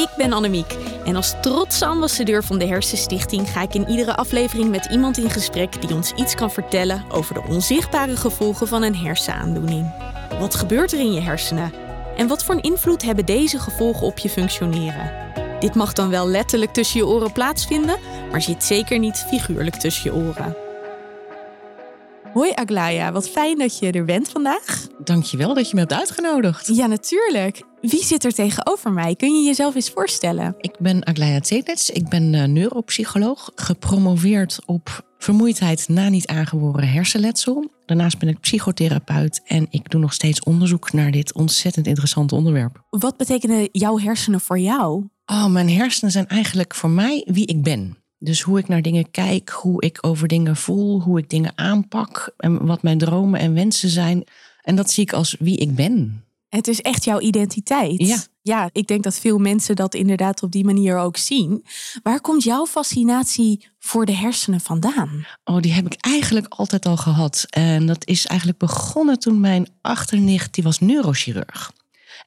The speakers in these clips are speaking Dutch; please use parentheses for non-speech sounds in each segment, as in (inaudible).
Ik ben Annemiek en als trotse ambassadeur van de Hersenstichting ga ik in iedere aflevering met iemand in gesprek die ons iets kan vertellen over de onzichtbare gevolgen van een hersenaandoening. Wat gebeurt er in je hersenen? En wat voor een invloed hebben deze gevolgen op je functioneren? Dit mag dan wel letterlijk tussen je oren plaatsvinden, maar zit zeker niet figuurlijk tussen je oren. Hoi Aglaya, wat fijn dat je er bent vandaag. Dankjewel dat je me hebt uitgenodigd. Ja, natuurlijk. Wie zit er tegenover mij? Kun je jezelf eens voorstellen? Ik ben Aglaya Zenets. Ik ben uh, neuropsycholoog, gepromoveerd op vermoeidheid na niet aangeboren hersenletsel. Daarnaast ben ik psychotherapeut en ik doe nog steeds onderzoek naar dit ontzettend interessante onderwerp. Wat betekenen jouw hersenen voor jou? Oh, mijn hersenen zijn eigenlijk voor mij wie ik ben. Dus hoe ik naar dingen kijk, hoe ik over dingen voel, hoe ik dingen aanpak en wat mijn dromen en wensen zijn. En dat zie ik als wie ik ben. Het is echt jouw identiteit. Ja. Ja, ik denk dat veel mensen dat inderdaad op die manier ook zien. Waar komt jouw fascinatie voor de hersenen vandaan? Oh, die heb ik eigenlijk altijd al gehad. En dat is eigenlijk begonnen toen mijn achternicht, die was neurochirurg.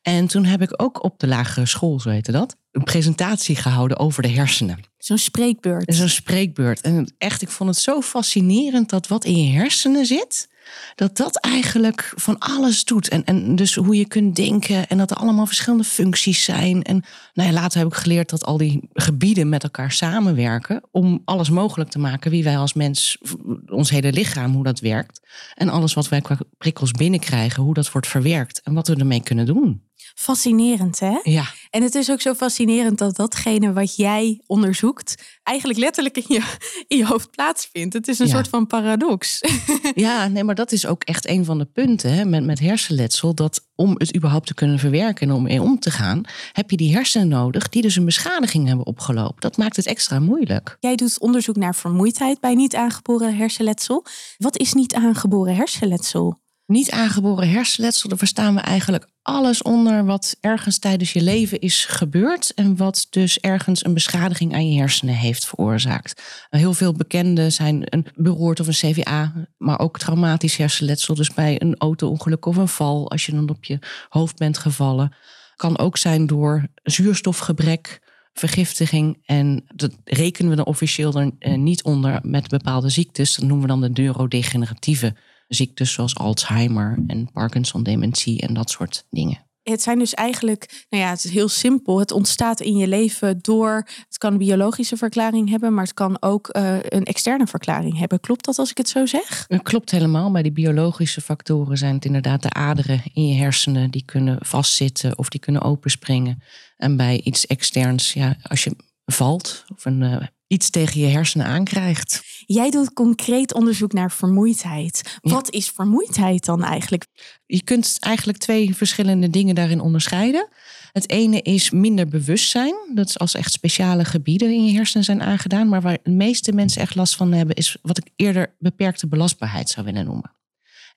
En toen heb ik ook op de lagere school, zo heette dat, een presentatie gehouden over de hersenen. Zo'n spreekbeurt. Zo'n spreekbeurt. En echt, ik vond het zo fascinerend dat wat in je hersenen zit, dat dat eigenlijk van alles doet. En, en dus hoe je kunt denken en dat er allemaal verschillende functies zijn. En nou ja, later heb ik geleerd dat al die gebieden met elkaar samenwerken om alles mogelijk te maken wie wij als mens, ons hele lichaam, hoe dat werkt. En alles wat wij qua prikkels binnenkrijgen, hoe dat wordt verwerkt en wat we ermee kunnen doen. Fascinerend, hè? Ja. En het is ook zo fascinerend dat datgene wat jij onderzoekt, eigenlijk letterlijk in je, in je hoofd plaatsvindt. Het is een Ja. soort van paradox. (laughs) Ja, nee, maar dat is ook echt een van de punten hè, met, met hersenletsel. Dat om het überhaupt te kunnen verwerken en om mee om te gaan, heb je die hersenen nodig die dus een beschadiging hebben opgelopen. Dat maakt het extra moeilijk. Jij doet onderzoek naar vermoeidheid bij niet aangeboren hersenletsel. Wat is niet aangeboren hersenletsel? Niet aangeboren hersenletsel, daar verstaan we eigenlijk alles onder wat ergens tijdens je leven is gebeurd en wat dus ergens een beschadiging aan je hersenen heeft veroorzaakt. Heel veel bekende zijn een beroerte of een CVA, maar ook traumatisch hersenletsel, dus bij een auto-ongeluk of een val als je dan op je hoofd bent gevallen. Kan ook zijn door zuurstofgebrek, vergiftiging en dat rekenen we dan officieel er eh, niet onder met bepaalde ziektes. Dat noemen we dan de neurodegeneratieve ziektes zoals Alzheimer en Parkinson-dementie en dat soort dingen. Het zijn dus eigenlijk, nou ja, het is heel simpel. Het ontstaat in je leven door, het kan een biologische verklaring hebben, maar het kan ook eh, een externe verklaring hebben. Klopt dat als ik het zo zeg? Het klopt helemaal. Bij die biologische factoren zijn het inderdaad de aderen in je hersenen die kunnen vastzitten of die kunnen openspringen. En bij iets externs, ja, als je valt of een, eh, iets tegen je hersenen aankrijgt. Jij doet concreet onderzoek naar vermoeidheid. Wat is vermoeidheid dan eigenlijk? Je kunt eigenlijk twee verschillende dingen daarin onderscheiden. Het ene is minder bewustzijn. Dat is als echt speciale gebieden in je hersenen zijn aangedaan. Maar waar de meeste mensen echt last van hebben, is wat ik eerder beperkte belastbaarheid zou willen noemen.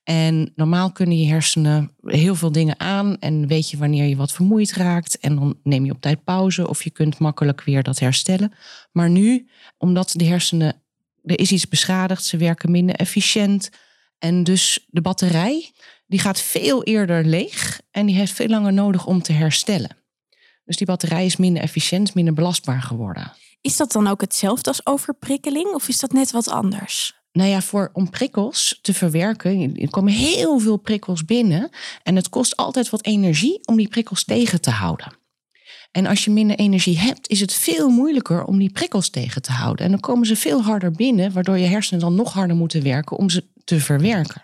En normaal kunnen je hersenen heel veel dingen aan en weet je wanneer je wat vermoeid raakt. En dan neem je op tijd pauze of je kunt makkelijk weer dat herstellen. Maar nu, omdat de hersenen, er is iets beschadigd, ze werken minder efficiënt. En dus de batterij, die gaat veel eerder leeg en die heeft veel langer nodig om te herstellen. Dus die batterij is minder efficiënt, minder belastbaar geworden. Is dat dan ook hetzelfde als overprikkeling of is dat net wat anders? Nou ja, voor, om prikkels te verwerken, er komen heel veel prikkels binnen. En het kost altijd wat energie om die prikkels tegen te houden. En als je minder energie hebt, is het veel moeilijker om die prikkels tegen te houden. En dan komen ze veel harder binnen, waardoor je hersenen dan nog harder moeten werken om ze te verwerken.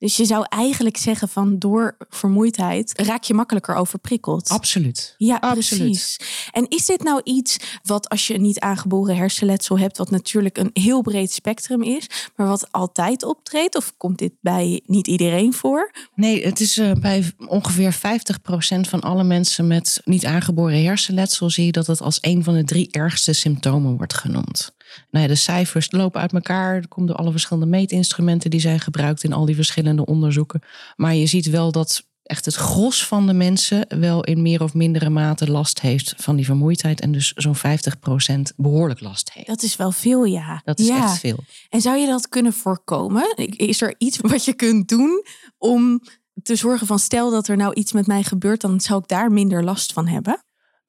Dus je zou eigenlijk zeggen van door vermoeidheid raak je makkelijker overprikkeld. Absoluut. Ja, Absoluut. precies. En is dit nou iets wat als je een niet aangeboren hersenletsel hebt, wat natuurlijk een heel breed spectrum is, maar wat altijd optreedt? Of komt dit bij niet iedereen voor? Nee, het is eh, bij ongeveer 50% van alle mensen met niet aangeboren hersenletsel zie je dat het als een van de drie ergste symptomen wordt genoemd. Nou ja, de cijfers lopen uit elkaar. Komt door alle verschillende meetinstrumenten die zijn gebruikt in al die verschillende onderzoeken. Maar je ziet wel dat echt het gros van de mensen wel in meer of mindere mate last heeft van die vermoeidheid. En dus zo'n 50% behoorlijk last heeft. Dat is wel veel, ja. Dat is ja. echt veel. En zou je dat kunnen voorkomen? Is er iets wat je kunt doen om te zorgen van stel dat er nou iets met mij gebeurt, dan zou ik daar minder last van hebben?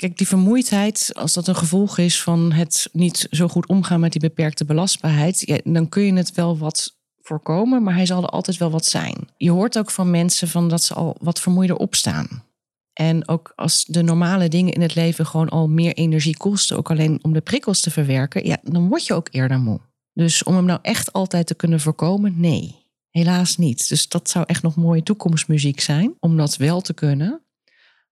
Kijk, die vermoeidheid, als dat een gevolg is van het niet zo goed omgaan met die beperkte belastbaarheid, ja, dan kun je het wel wat voorkomen, maar hij zal er altijd wel wat zijn. Je hoort ook van mensen van dat ze al wat vermoeider opstaan. En ook als de normale dingen in het leven gewoon al meer energie kosten, ook alleen om de prikkels te verwerken, ja, dan word je ook eerder moe. Dus om hem nou echt altijd te kunnen voorkomen, nee, helaas niet. Dus dat zou echt nog mooie toekomstmuziek zijn, om dat wel te kunnen.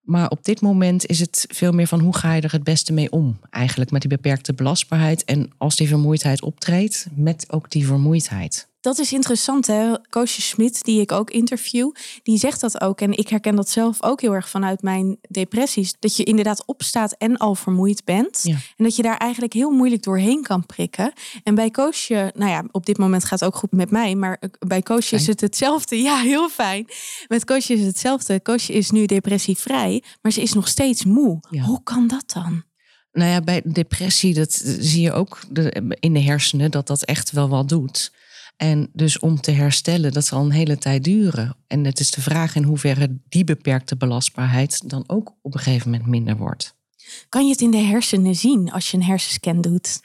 Maar op dit moment is het veel meer van hoe ga je er het beste mee om? Eigenlijk met die beperkte belastbaarheid. En als die vermoeidheid optreedt, met ook die vermoeidheid. Dat is interessant, hè? Koosje Smit, die ik ook interview, die zegt dat ook. En ik herken dat zelf ook heel erg vanuit mijn depressies. Dat je inderdaad opstaat en al vermoeid bent. Ja. En dat je daar eigenlijk heel moeilijk doorheen kan prikken. En bij Koosje, nou ja, op dit moment gaat het ook goed met mij. Maar bij Koosje is het hetzelfde. (laughs) Ja, heel fijn. Met Koosje is het hetzelfde. Koosje is nu depressievrij, maar ze is nog steeds moe. Ja. Hoe kan dat dan? Nou ja, bij depressie, dat zie je ook in de hersenen, dat dat echt wel wat doet. En dus om te herstellen, dat zal een hele tijd duren. En het is de vraag in hoeverre die beperkte belastbaarheid dan ook op een gegeven moment minder wordt. Kan je het in de hersenen zien als je een hersenscan doet?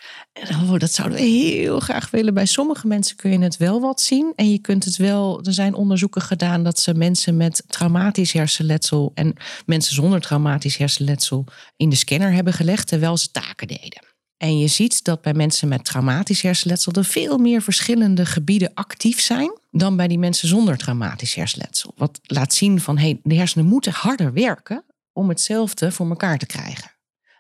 Oh, dat zouden we heel graag willen. Bij sommige mensen kun je het wel wat zien. En je kunt het wel. Er zijn onderzoeken gedaan dat ze mensen met traumatisch hersenletsel en mensen zonder traumatisch hersenletsel in de scanner hebben gelegd terwijl ze taken deden. En je ziet dat bij mensen met traumatisch hersenletsel er veel meer verschillende gebieden actief zijn dan bij die mensen zonder traumatisch hersenletsel. Wat laat zien van hey, de hersenen moeten harder werken om hetzelfde voor elkaar te krijgen.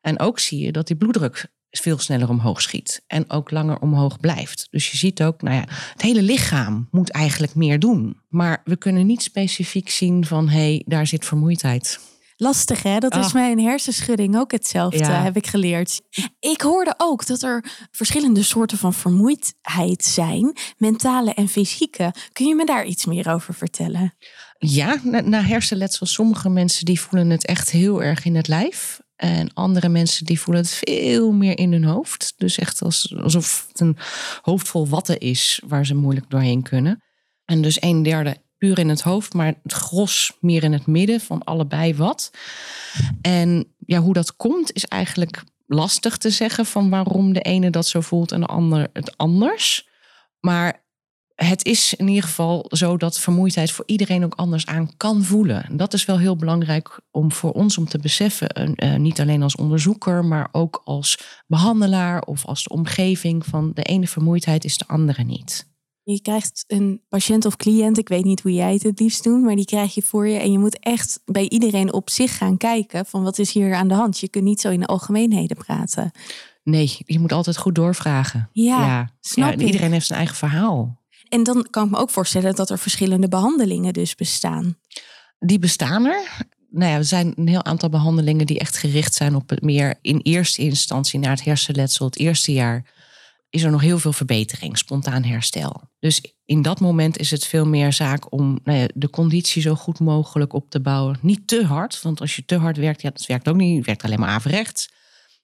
En ook zie je dat die bloeddruk veel sneller omhoog schiet en ook langer omhoog blijft. Dus je ziet ook, nou ja, het hele lichaam moet eigenlijk meer doen. Maar we kunnen niet specifiek zien van hé, hey, daar zit vermoeidheid. Lastig hè? Dat is Ah. bij een hersenschudding ook hetzelfde, Ja. heb ik geleerd. Ik hoorde ook dat er verschillende soorten van vermoeidheid zijn, mentale en fysieke. Kun je me daar iets meer over vertellen? Ja, na, na hersenletsel, sommige mensen die voelen het echt heel erg in het lijf. En andere mensen die voelen het veel meer in hun hoofd. Dus echt als, alsof het een hoofd vol watten is waar ze moeilijk doorheen kunnen. En dus een derde puur in het hoofd, maar het gros meer in het midden van allebei wat. En ja, hoe dat komt is eigenlijk lastig te zeggen van waarom de ene dat zo voelt en de ander het anders. Maar het is in ieder geval zo dat vermoeidheid voor iedereen ook anders aan kan voelen. En dat is wel heel belangrijk om voor ons om te beseffen. eh, niet alleen als onderzoeker, maar ook als behandelaar of als de omgeving van de ene vermoeidheid is de andere niet. Je krijgt een patiënt of cliënt, ik weet niet hoe jij het het liefst doet, maar die krijg je voor je. En je moet echt bij iedereen op zich gaan kijken van wat is hier aan de hand. Je kunt niet zo in de algemeenheden praten. Nee, je moet altijd goed doorvragen. Ja, snap en ik. iedereen heeft zijn eigen verhaal. En dan kan ik me ook voorstellen dat er verschillende behandelingen dus bestaan. Die bestaan er. Nou ja, er zijn een heel aantal behandelingen die echt gericht zijn op het meer in eerste instantie naar het hersenletsel. Het eerste jaar is er nog heel veel verbetering, spontaan herstel. Dus in dat moment is het veel meer zaak om nou ja, de conditie zo goed mogelijk op te bouwen. Niet te hard, want als je te hard werkt, ja, dat werkt ook niet. Het werkt alleen maar averechts.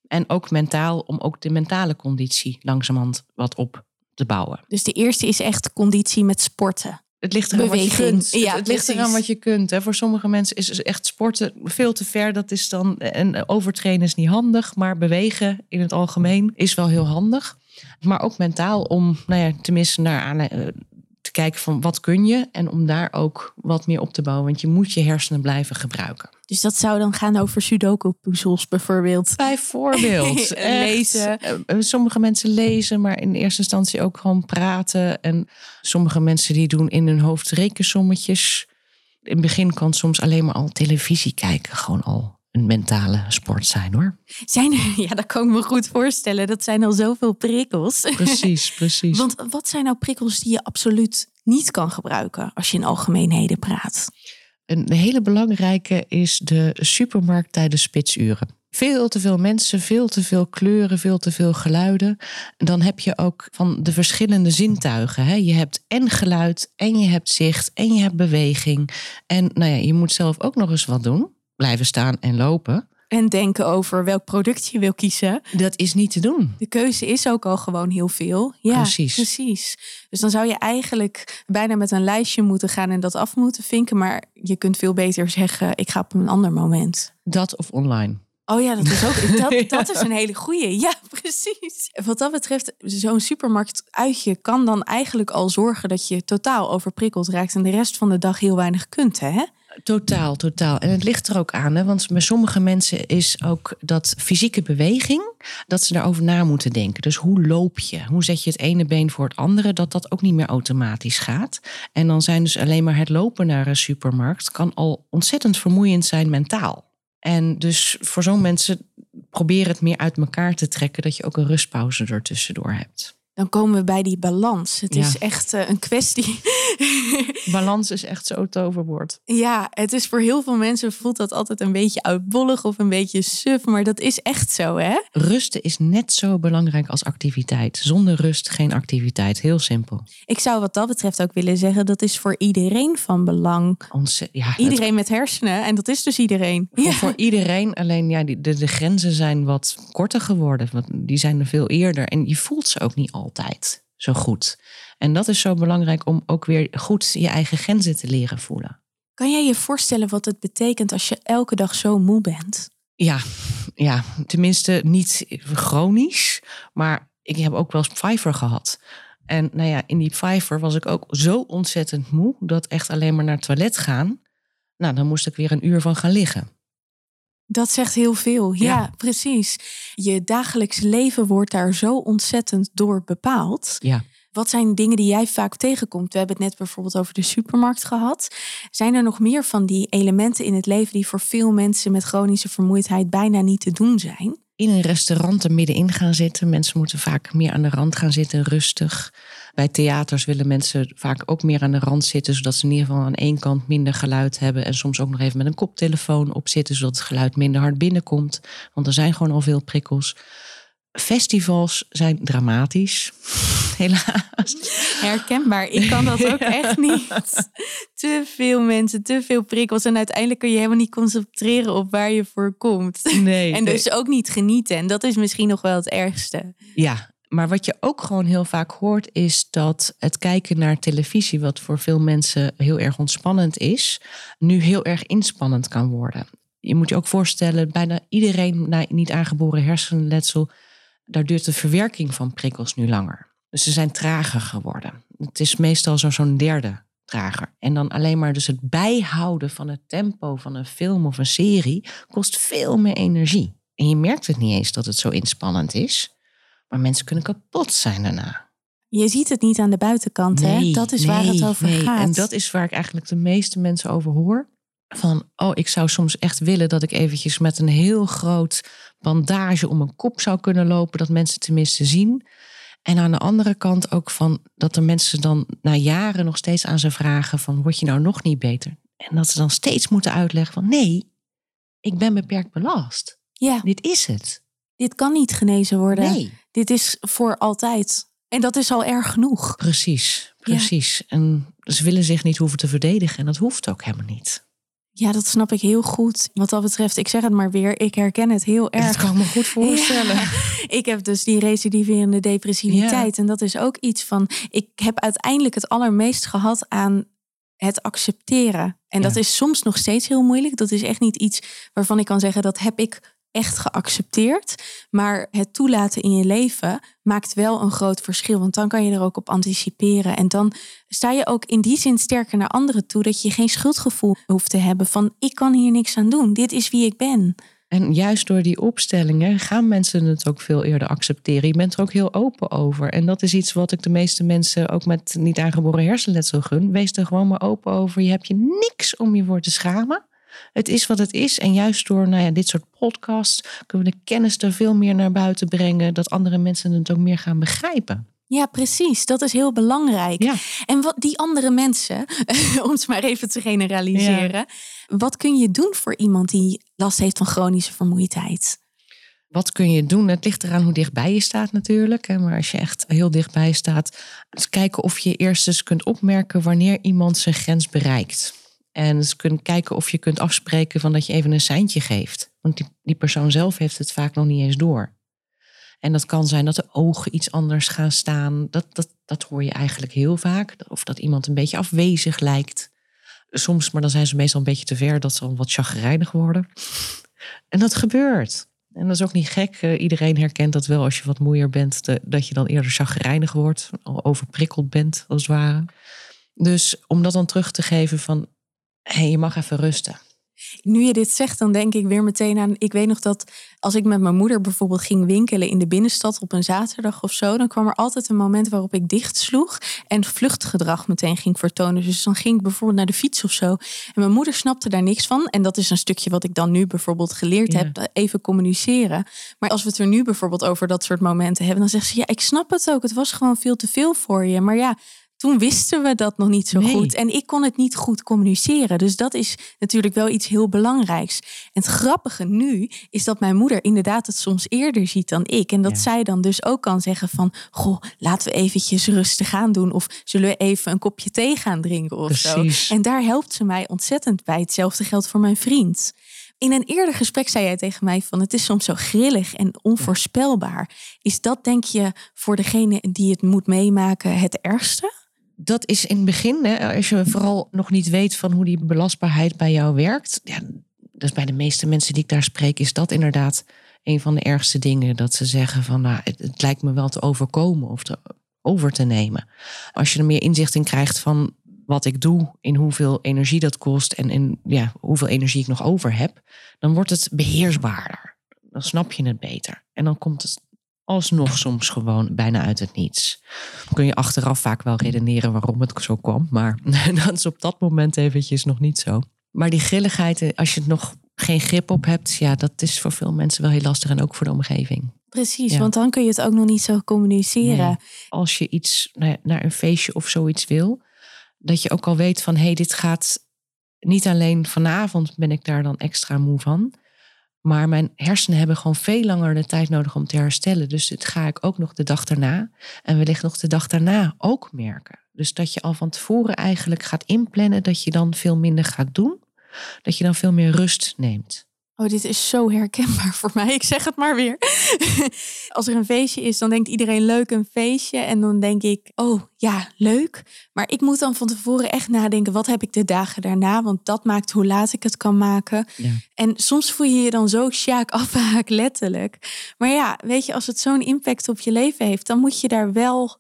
En ook mentaal, om ook de mentale conditie langzamerhand wat op te bouwen. Dus de eerste is echt conditie met sporten. Het ligt eraan wat je kunt. Ja, het, het ligt precies. eraan wat je kunt. Hè. Voor sommige mensen is dus echt sporten veel te ver. Dat is dan, en overtrainen is niet handig. Maar bewegen in het algemeen is wel heel handig. Maar ook mentaal om, nou ja, tenminste naar aan, eh, te kijken van wat kun je. En om daar ook wat meer op te bouwen. Want je moet je hersenen blijven gebruiken. Dus dat zou dan gaan over sudoku-puzzels bijvoorbeeld. Bijvoorbeeld. (laughs) Lezen. Eh, eh, Sommige mensen lezen, maar in eerste instantie ook gewoon praten. En sommige mensen die doen in hun hoofd rekensommetjes. In het begin kan soms alleen maar al televisie kijken gewoon al een mentale sport zijn hoor. Zijn er, (laughs) ja, dat kan ik me goed voorstellen. Dat zijn al zoveel prikkels. (laughs) Precies, precies. Want wat zijn nou prikkels die je absoluut niet kan gebruiken als je in algemeenheden praat? Een hele belangrijke is de supermarkt tijdens spitsuren. Veel te veel mensen, veel te veel kleuren, veel te veel geluiden. Dan heb je ook van de verschillende zintuigen. Hè? Je hebt en geluid, en je hebt zicht, en je hebt beweging. En nou ja, je moet zelf ook nog eens wat doen. Blijven staan en lopen. En denken over welk product je wil kiezen. Dat is niet te doen. De keuze is ook al gewoon heel veel. Ja, Precies. precies. Dus dan zou je eigenlijk bijna met een lijstje moeten gaan en dat af moeten vinken. Maar je kunt veel beter zeggen, ik ga op een ander moment. Dat of online. Oh ja, dat is ook (laughs) dat, dat is een hele goeie. Ja, (laughs) precies. Wat dat betreft, zo'n supermarktuitje kan dan eigenlijk al zorgen dat je totaal overprikkeld raakt en de rest van de dag heel weinig kunt, hè? Totaal, totaal. En het ligt er ook aan, hè? want bij sommige mensen is ook dat fysieke beweging, dat ze daarover na moeten denken. Dus hoe loop je? Hoe zet je het ene been voor het andere? Dat dat ook niet meer automatisch gaat. En dan zijn dus alleen maar het lopen naar een supermarkt kan al ontzettend vermoeiend zijn mentaal. En dus voor zo'n mensen probeer het meer uit elkaar te trekken, dat je ook een rustpauze ertussendoor hebt. Dan komen we bij die balans. Het Ja. is echt eh, een kwestie. (laughs) Balans is echt zo toverwoord. ja, het is voor heel veel mensen voelt dat altijd een beetje uitbollig of een beetje suf, maar dat is echt zo, hè? Rusten is net zo belangrijk als activiteit. Zonder rust geen activiteit. Heel simpel. Ik zou wat dat betreft ook willen zeggen, dat is voor iedereen van belang. Ontze- ja, Iedereen met hersenen, en dat is dus iedereen. voor, voor iedereen. Alleen ja, die, de, de grenzen zijn wat korter geworden. Want die zijn er veel eerder. En je voelt ze ook niet altijd zo goed. En dat is zo belangrijk om ook weer goed je eigen grenzen te leren voelen. Kan jij je voorstellen wat het betekent als je elke dag zo moe bent? Ja, ja, tenminste niet chronisch. Maar ik heb ook wel eens Pfeiffer gehad. En nou ja, in die Pfeiffer was ik ook zo ontzettend moe... dat echt alleen maar naar het toilet gaan... Nou, dan moest ik weer een uur van gaan liggen. Dat zegt heel veel. Ja, Ja. precies. Je dagelijks leven wordt daar zo ontzettend door bepaald. Ja. Wat zijn dingen die jij vaak tegenkomt? We hebben het net bijvoorbeeld over de supermarkt gehad. Zijn er nog meer van die elementen in het leven die voor veel mensen met chronische vermoeidheid bijna niet te doen zijn? In een restaurant er middenin gaan zitten. Mensen moeten vaak meer aan de rand gaan zitten, rustig. Bij theaters willen mensen vaak ook meer aan de rand zitten, zodat ze in ieder geval aan één kant minder geluid hebben. En soms ook nog even met een koptelefoon op zitten, zodat het geluid minder hard binnenkomt. Want er zijn gewoon al veel prikkels. Festivals zijn dramatisch, (laughs) helaas. Herkenbaar. Ik kan dat ook (laughs) echt niet. Te veel mensen, te veel prikkels. En uiteindelijk kun je helemaal niet concentreren op waar je voor komt. Nee, En dus ook niet genieten. En dat is misschien nog wel het ergste. Ja, maar wat je ook gewoon heel vaak hoort is dat het kijken naar televisie, wat voor veel mensen heel erg ontspannend is, nu heel erg inspannend kan worden. Je moet je ook voorstellen, bijna iedereen na niet aangeboren hersenletsel, daar duurt de verwerking van prikkels nu langer. Dus ze zijn trager geworden. Het is meestal zo- zo'n derde trager. En dan alleen maar dus het bijhouden van het tempo van een film of een serie kost veel meer energie. En je merkt het niet eens dat het zo inspannend is. Maar mensen kunnen kapot zijn daarna. Je ziet het niet aan de buitenkant, hè? Dat is waar het over nee. gaat. En dat is waar ik eigenlijk de meeste mensen over hoor. Van, oh, ik zou soms echt willen dat ik eventjes met een heel groot bandage om mijn kop zou kunnen lopen. Dat mensen tenminste zien. En aan de andere kant ook van dat er mensen dan na jaren nog steeds aan ze vragen van, word je nou nog niet beter? En dat ze dan steeds moeten uitleggen van, nee, ik ben beperkt belast. Ja, Dit is het. dit kan niet genezen worden. Nee. Dit is voor altijd. En dat is al erg genoeg. Precies, precies. En ze willen zich niet hoeven te verdedigen. En dat hoeft ook helemaal niet. Ja, dat snap ik heel goed. Wat dat betreft, ik zeg het maar weer, ik herken het heel erg. Dat kan me goed (laughs) voorstellen. Ja, ik heb dus die recidiverende depressiviteit. En dat is ook iets van. Ik heb uiteindelijk het allermeest gehad aan het accepteren. En dat is soms nog steeds heel moeilijk. Dat is echt niet iets waarvan ik kan zeggen dat heb ik echt geaccepteerd. Maar het toelaten in je leven maakt wel een groot verschil. Want dan kan je er ook op anticiperen. En dan sta je ook in die zin sterker naar anderen toe. Dat je geen schuldgevoel hoeft te hebben van ik kan hier niks aan doen. Dit is wie ik ben. En juist door die opstellingen gaan mensen het ook veel eerder accepteren. Je bent er ook heel open over. En dat is iets wat ik de meeste mensen ook met niet aangeboren hersenletsel gun. Wees er gewoon maar open over. Je hebt je niks om je voor te schamen. Het is wat het is. En juist door nou ja, dit soort podcasts kunnen we de kennis er veel meer naar buiten brengen. Dat andere mensen het ook meer gaan begrijpen. Ja, precies. Dat is heel belangrijk. Ja. En wat die andere mensen, (laughs) om het maar even te generaliseren, wat kun je doen voor iemand die last heeft van chronische vermoeidheid? Wat kun je doen? Het ligt eraan hoe dichtbij je staat natuurlijk. Maar als je echt heel dichtbij staat, kijken of je eerst eens kunt opmerken wanneer iemand zijn grens bereikt. En eens kunt kijken of je kunt afspreken van dat je even een seintje geeft. Want die, die persoon zelf heeft het vaak nog niet eens door. En dat kan zijn dat de ogen iets anders gaan staan. Dat, dat, dat hoor je eigenlijk heel vaak. Of dat iemand een beetje afwezig lijkt. Soms, maar dan zijn ze meestal een beetje te ver dat ze al wat chagrijnig worden. En dat gebeurt. En dat is ook niet gek. Eh, iedereen herkent dat wel als je wat moeier bent, dat je dan eerder chagrijnig wordt, overprikkeld bent, als het ware. Dus om dat dan terug te geven van, hey, je mag even rusten. Nu je dit zegt, dan denk ik weer meteen aan. Ik weet nog dat als ik met mijn moeder bijvoorbeeld ging winkelen in de binnenstad op een zaterdag of zo, dan kwam er altijd een moment waarop ik dicht sloeg en vluchtgedrag meteen ging vertonen. Dus dan ging ik bijvoorbeeld naar de fiets of zo. En mijn moeder snapte daar niks van. En dat is een stukje wat ik dan nu bijvoorbeeld geleerd heb, even communiceren. Maar als we het er nu bijvoorbeeld over dat soort momenten hebben, dan zegt ze: Ja, ik snap het ook. Het was gewoon veel te veel voor je. Maar ja, toen wisten we dat nog niet zo goed. En ik kon het niet goed communiceren. Dus dat is natuurlijk wel iets heel belangrijks. En het grappige nu is dat mijn moeder inderdaad het soms eerder ziet dan ik. En dat zij dan dus ook kan zeggen van... Goh, laten we eventjes rustig aan doen. Of zullen we even een kopje thee gaan drinken of Precies. zo. En daar helpt ze mij ontzettend bij. Hetzelfde geldt voor mijn vriend. In een eerder gesprek zei jij tegen mij van het is soms zo grillig en onvoorspelbaar. Is dat denk je voor degene die het moet meemaken het ergste? Dat is in het begin, hè, als je vooral nog niet weet van hoe die belastbaarheid bij jou werkt. Ja, dus bij de meeste mensen die ik daar spreek, is dat inderdaad een van de ergste dingen. Dat ze zeggen van nou, het, lijkt me wel te overkomen of te, over te nemen. Als je er meer inzicht in krijgt van wat ik doe, in hoeveel energie dat kost en in ja, hoeveel energie ik nog over heb, dan wordt het beheersbaarder. Dan snap je het beter. En dan komt het alsnog soms gewoon bijna uit het niets. kun je achteraf vaak wel redeneren waarom het zo kwam, maar (laughs) dat is op dat moment eventjes nog niet zo. Maar die grilligheid, eh, als je het nog geen grip op hebt, ja, dat is voor veel mensen wel heel lastig en ook voor de omgeving. Precies, want dan kun je het ook nog niet zo communiceren. Als je iets naar een feestje of zoiets wil, dat je ook al weet van hé, hey, dit gaat niet alleen vanavond ben ik daar dan extra moe van, maar mijn hersenen hebben gewoon veel langer de tijd nodig om te herstellen. Dus dit ga ik ook nog de dag daarna en wellicht nog de dag daarna ook merken. Dus dat je al van tevoren eigenlijk gaat inplannen dat je dan veel minder gaat doen. Dat je dan veel meer rust neemt. Oh, dit is zo herkenbaar voor mij. Ik zeg het maar weer. (laughs) Als er een feestje is, dan denkt iedereen leuk een feestje. En dan denk ik, oh ja, leuk. Maar ik moet dan van tevoren echt nadenken, wat heb ik de dagen daarna? Want dat maakt hoe laat ik het kan maken. Ja. En soms voel je je dan zo sjaak afhaak, (laughs) letterlijk. Maar ja, weet je, als het zo'n impact op je leven heeft, dan moet je daar wel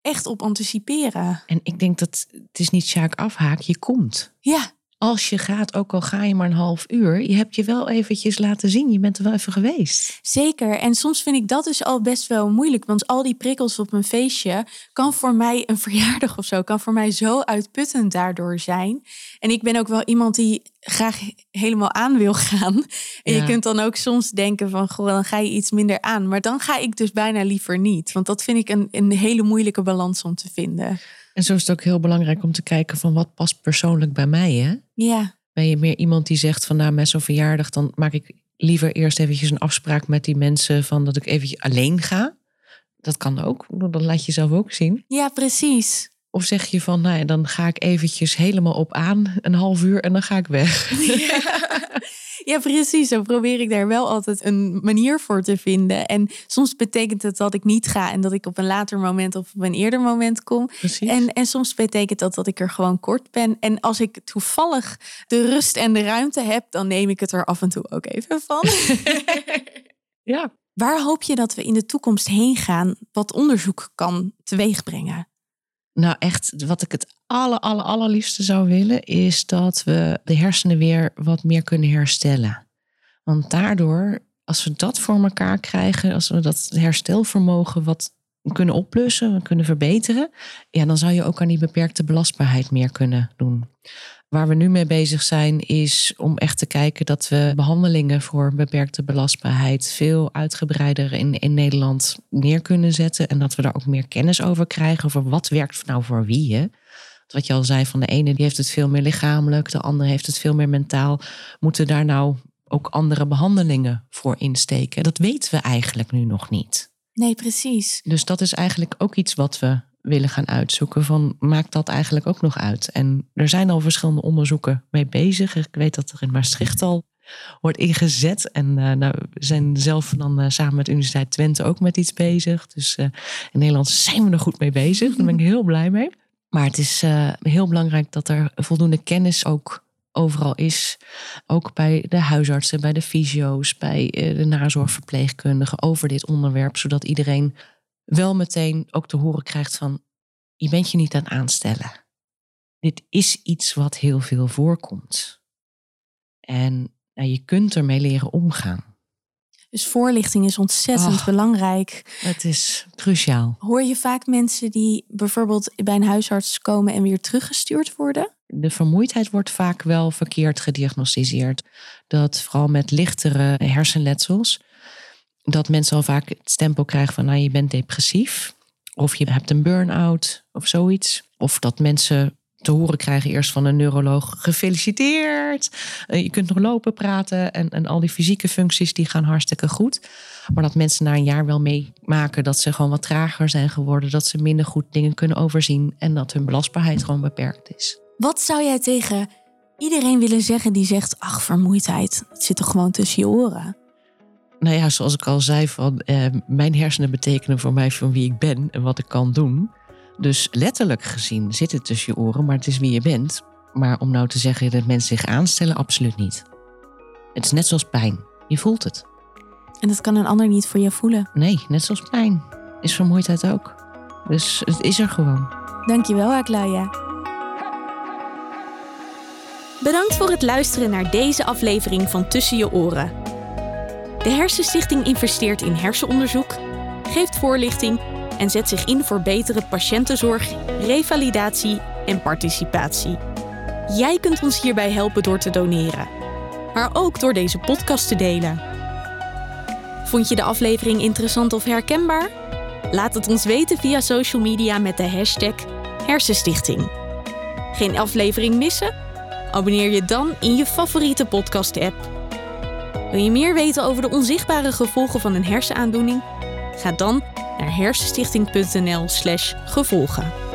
echt op anticiperen. En ik denk dat het is niet sjaak afhaak, je komt. Ja, als je gaat, ook al ga je maar een half uur, je hebt je wel eventjes laten zien. Je bent er wel even geweest. Zeker. En soms vind ik dat dus al best wel moeilijk. Want al die prikkels op een feestje kan voor mij een (laughs) verjaardag of zo, kan voor mij zo uitputtend daardoor zijn. En ik ben ook wel iemand die graag helemaal aan wil gaan. En je kunt dan ook soms denken van, goh, dan ga je iets minder aan. Maar dan ga ik dus bijna liever niet. Want dat vind ik een, een hele moeilijke balans om te vinden. En zo is het ook heel belangrijk om te kijken van wat past persoonlijk bij mij. Hè? Ja. Ben je meer iemand die zegt van nou met zo'n verjaardag dan maak ik liever eerst eventjes een afspraak met die mensen van dat ik eventjes alleen ga. Dat kan ook, dan laat je zelf ook zien. Ja, precies. Of zeg je van, nou ja, dan ga ik eventjes helemaal op aan, een half uur en dan ga ik weg. (laughs) Ja. Ja, precies. Zo probeer ik daar wel altijd een manier voor te vinden. En soms betekent het dat ik niet ga en dat ik op een later moment of op een eerder moment kom. Precies. En, en soms betekent dat dat ik er gewoon kort ben. En als ik toevallig de rust en de ruimte heb, dan neem ik het er af en toe ook even van. (laughs) ja. Waar hoop je dat we in de toekomst heen gaan, wat onderzoek kan teweegbrengen? Nou, echt, wat ik het aller, aller, allerliefste zou willen, is dat we de hersenen weer wat meer kunnen herstellen. Want daardoor, als we dat voor elkaar krijgen, als we dat herstelvermogen wat kunnen oplussen, kunnen verbeteren, ja, dan zou je ook aan die beperkte belastbaarheid meer kunnen doen. Waar we nu mee bezig zijn, is om echt te kijken dat we behandelingen voor beperkte belastbaarheid veel uitgebreider in, in Nederland neer kunnen zetten. En dat we daar ook meer kennis over krijgen over wat werkt nou voor wie. Hè? Wat je al zei, van de ene die heeft het veel meer lichamelijk, de andere heeft het veel meer mentaal. Moeten daar nou ook andere behandelingen voor insteken. Dat weten we eigenlijk nu nog niet. Nee, precies. Dus dat is eigenlijk ook iets wat we willen gaan uitzoeken. Van maakt dat eigenlijk ook nog uit? En er zijn al verschillende onderzoeken mee bezig. Ik weet dat er in Maastricht al wordt ingezet. En uh, nou, we zijn zelf dan uh, samen met de Universiteit Twente ook met iets bezig. Dus uh, in Nederland zijn we er goed mee bezig. Daar ben ik heel blij mee. Maar het is heel belangrijk dat er voldoende kennis ook overal is. Ook bij de huisartsen, bij de fysio's, bij de nazorgverpleegkundigen over dit onderwerp. Zodat iedereen wel meteen ook te horen krijgt van je bent je niet aan het aanstellen. Dit is iets wat heel veel voorkomt. En nou, je kunt ermee leren omgaan. Dus voorlichting is ontzettend belangrijk. Het is cruciaal. Hoor je vaak mensen die bijvoorbeeld bij een huisarts komen en weer teruggestuurd worden? De vermoeidheid wordt vaak wel verkeerd gediagnosticeerd. Dat vooral met lichtere hersenletsels, dat mensen al vaak het stempel krijgen van nou je bent depressief. Of je hebt een burn-out of zoiets. Of dat mensen te horen krijgen eerst van een neuroloog gefeliciteerd. Eh, Je kunt nog lopen, praten en, en al die fysieke functies die gaan hartstikke goed. Maar dat mensen na een jaar wel meemaken dat ze gewoon wat trager zijn geworden. Dat ze minder goed dingen kunnen overzien. En dat hun belastbaarheid gewoon beperkt is. Wat zou jij tegen iedereen willen zeggen die zegt: Ach, vermoeidheid, het zit toch gewoon tussen je oren? Nou ja, zoals ik al zei, van, eh, mijn hersenen betekenen voor mij van wie ik ben en wat ik kan doen. Dus letterlijk gezien zit het tussen je oren, maar het is wie je bent. Maar om nou te zeggen dat mensen zich aanstellen, absoluut niet. Het is net zoals pijn. Je voelt het. En dat kan een ander niet voor je voelen. Nee, net zoals pijn. Is vermoeidheid ook. Dus het is er gewoon. Dankjewel, Aklaya. Bedankt voor het luisteren naar deze aflevering van Tussen je oren. De Hersenstichting investeert in hersenonderzoek, geeft voorlichting en zet zich in voor betere patiëntenzorg, revalidatie en participatie. Jij kunt ons hierbij helpen door te doneren, maar ook door deze podcast te delen. Vond je de aflevering interessant of herkenbaar? Laat het ons weten via social media met de hashtag Hersenstichting. Geen aflevering missen? Abonneer je dan in je favoriete podcast-app. Wil je meer weten over de onzichtbare gevolgen van een hersenaandoening? Ga dan naar hersenstichting.nl/gevolgen.